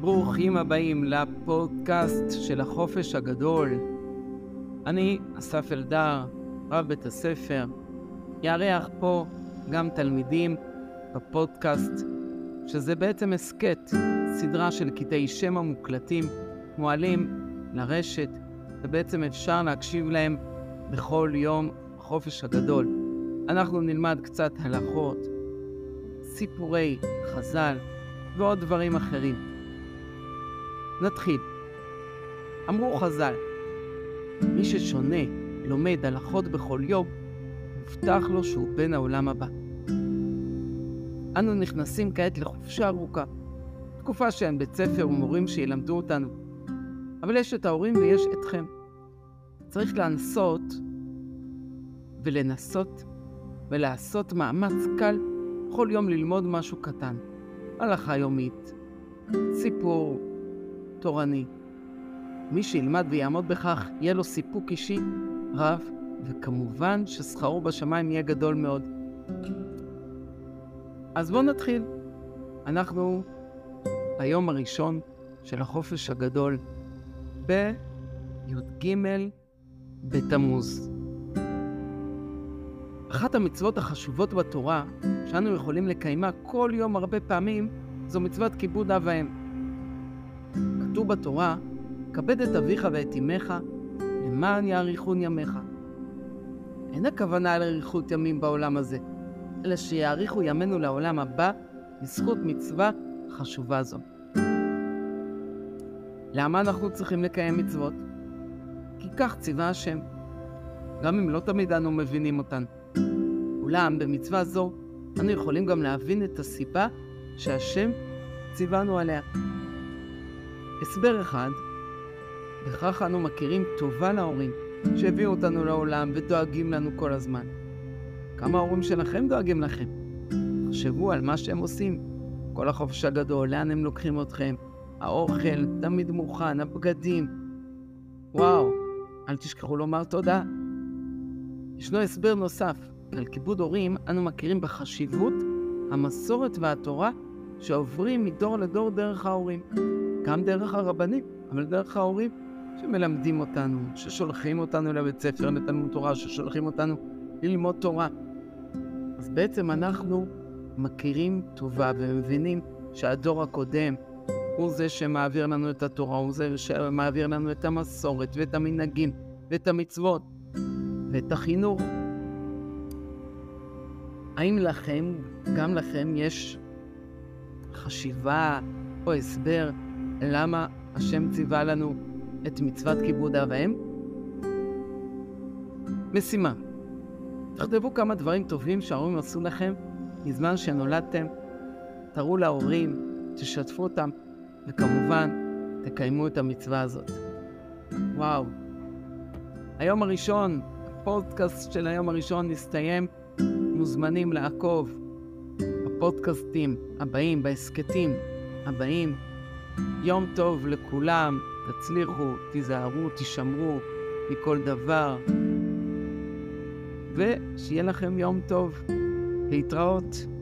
ברוכים הבאים לפודקאסט של החופש הגדול. אני אסף אלדר, רב בית הספר, יארח פה גם תלמידים בפודקאסט, שזה בעצם הסכת, סדרה של קטעי שם המוקלטים, מועלים לרשת, ובעצם אפשר להקשיב להם בכל יום בחופש הגדול. אנחנו נלמד קצת הלכות, סיפורי חז"ל ועוד דברים אחרים. נתחיל. אמרו חז"ל, מי ששונה, לומד הלכות בכל יום, מובטח לו שהוא בן העולם הבא. אנו נכנסים כעת לחופשה ארוכה, תקופה שאין בית ספר ומורים שילמדו אותנו, אבל יש את ההורים ויש אתכם. צריך לנסות ולנסות ולעשות מאמץ קל כל יום ללמוד משהו קטן. הלכה יומית, סיפור תורני. מי שילמד ויעמוד בכך, יהיה לו סיפוק אישי רב, וכמובן ששכרו בשמיים יהיה גדול מאוד. אז בואו נתחיל. אנחנו ביום הראשון של החופש הגדול בי"ג בתמוז. אחת המצוות החשובות בתורה, שאנו יכולים לקיימה כל יום הרבה פעמים, זו מצוות כיבוד אב ואם. כתוב בתורה, כבד את אביך ואת אמך, למען יאריכון ימיך. אין הכוונה לאריכות ימים בעולם הזה, אלא שיאריכו ימינו לעולם הבא בזכות מצווה חשובה זו. למה אנחנו צריכים לקיים מצוות? כי כך ציווה השם, גם אם לא תמיד אנו מבינים אותן. אולם במצווה זו אנו יכולים גם להבין את הסיבה שהשם ציוונו עליה. הסבר אחד, בכך אנו מכירים טובה להורים שהביאו אותנו לעולם ודואגים לנו כל הזמן. כמה ההורים שלכם דואגים לכם? תחשבו על מה שהם עושים. כל החופש הגדול, לאן הם לוקחים אתכם? האוכל תמיד מוכן, הבגדים. וואו, אל תשכחו לומר תודה. ישנו הסבר נוסף, על כיבוד הורים אנו מכירים בחשיבות המסורת והתורה שעוברים מדור לדור דרך ההורים. גם דרך הרבנים, אבל דרך ההורים שמלמדים אותנו, ששולחים אותנו לבית ספר לתלמוד תורה, ששולחים אותנו ללמוד תורה. אז בעצם אנחנו מכירים טובה ומבינים שהדור הקודם הוא זה שמעביר לנו את התורה, הוא זה שמעביר לנו את המסורת ואת המנהגים ואת המצוות ואת החינוך. האם לכם, גם לכם, יש חשיבה או הסבר למה השם ציווה לנו את מצוות כיבוד אב ואם? משימה. תכתבו כמה דברים טובים שההורים עשו לכם מזמן שנולדתם, תראו להורים, תשתפו אותם, וכמובן, תקיימו את המצווה הזאת. וואו. היום הראשון, הפודקאסט של היום הראשון נסתיים. מוזמנים לעקוב בפודקאסטים הבאים, בהסכתים הבאים. יום טוב לכולם, תצליחו, תיזהרו, תשמרו מכל דבר, ושיהיה לכם יום טוב. להתראות.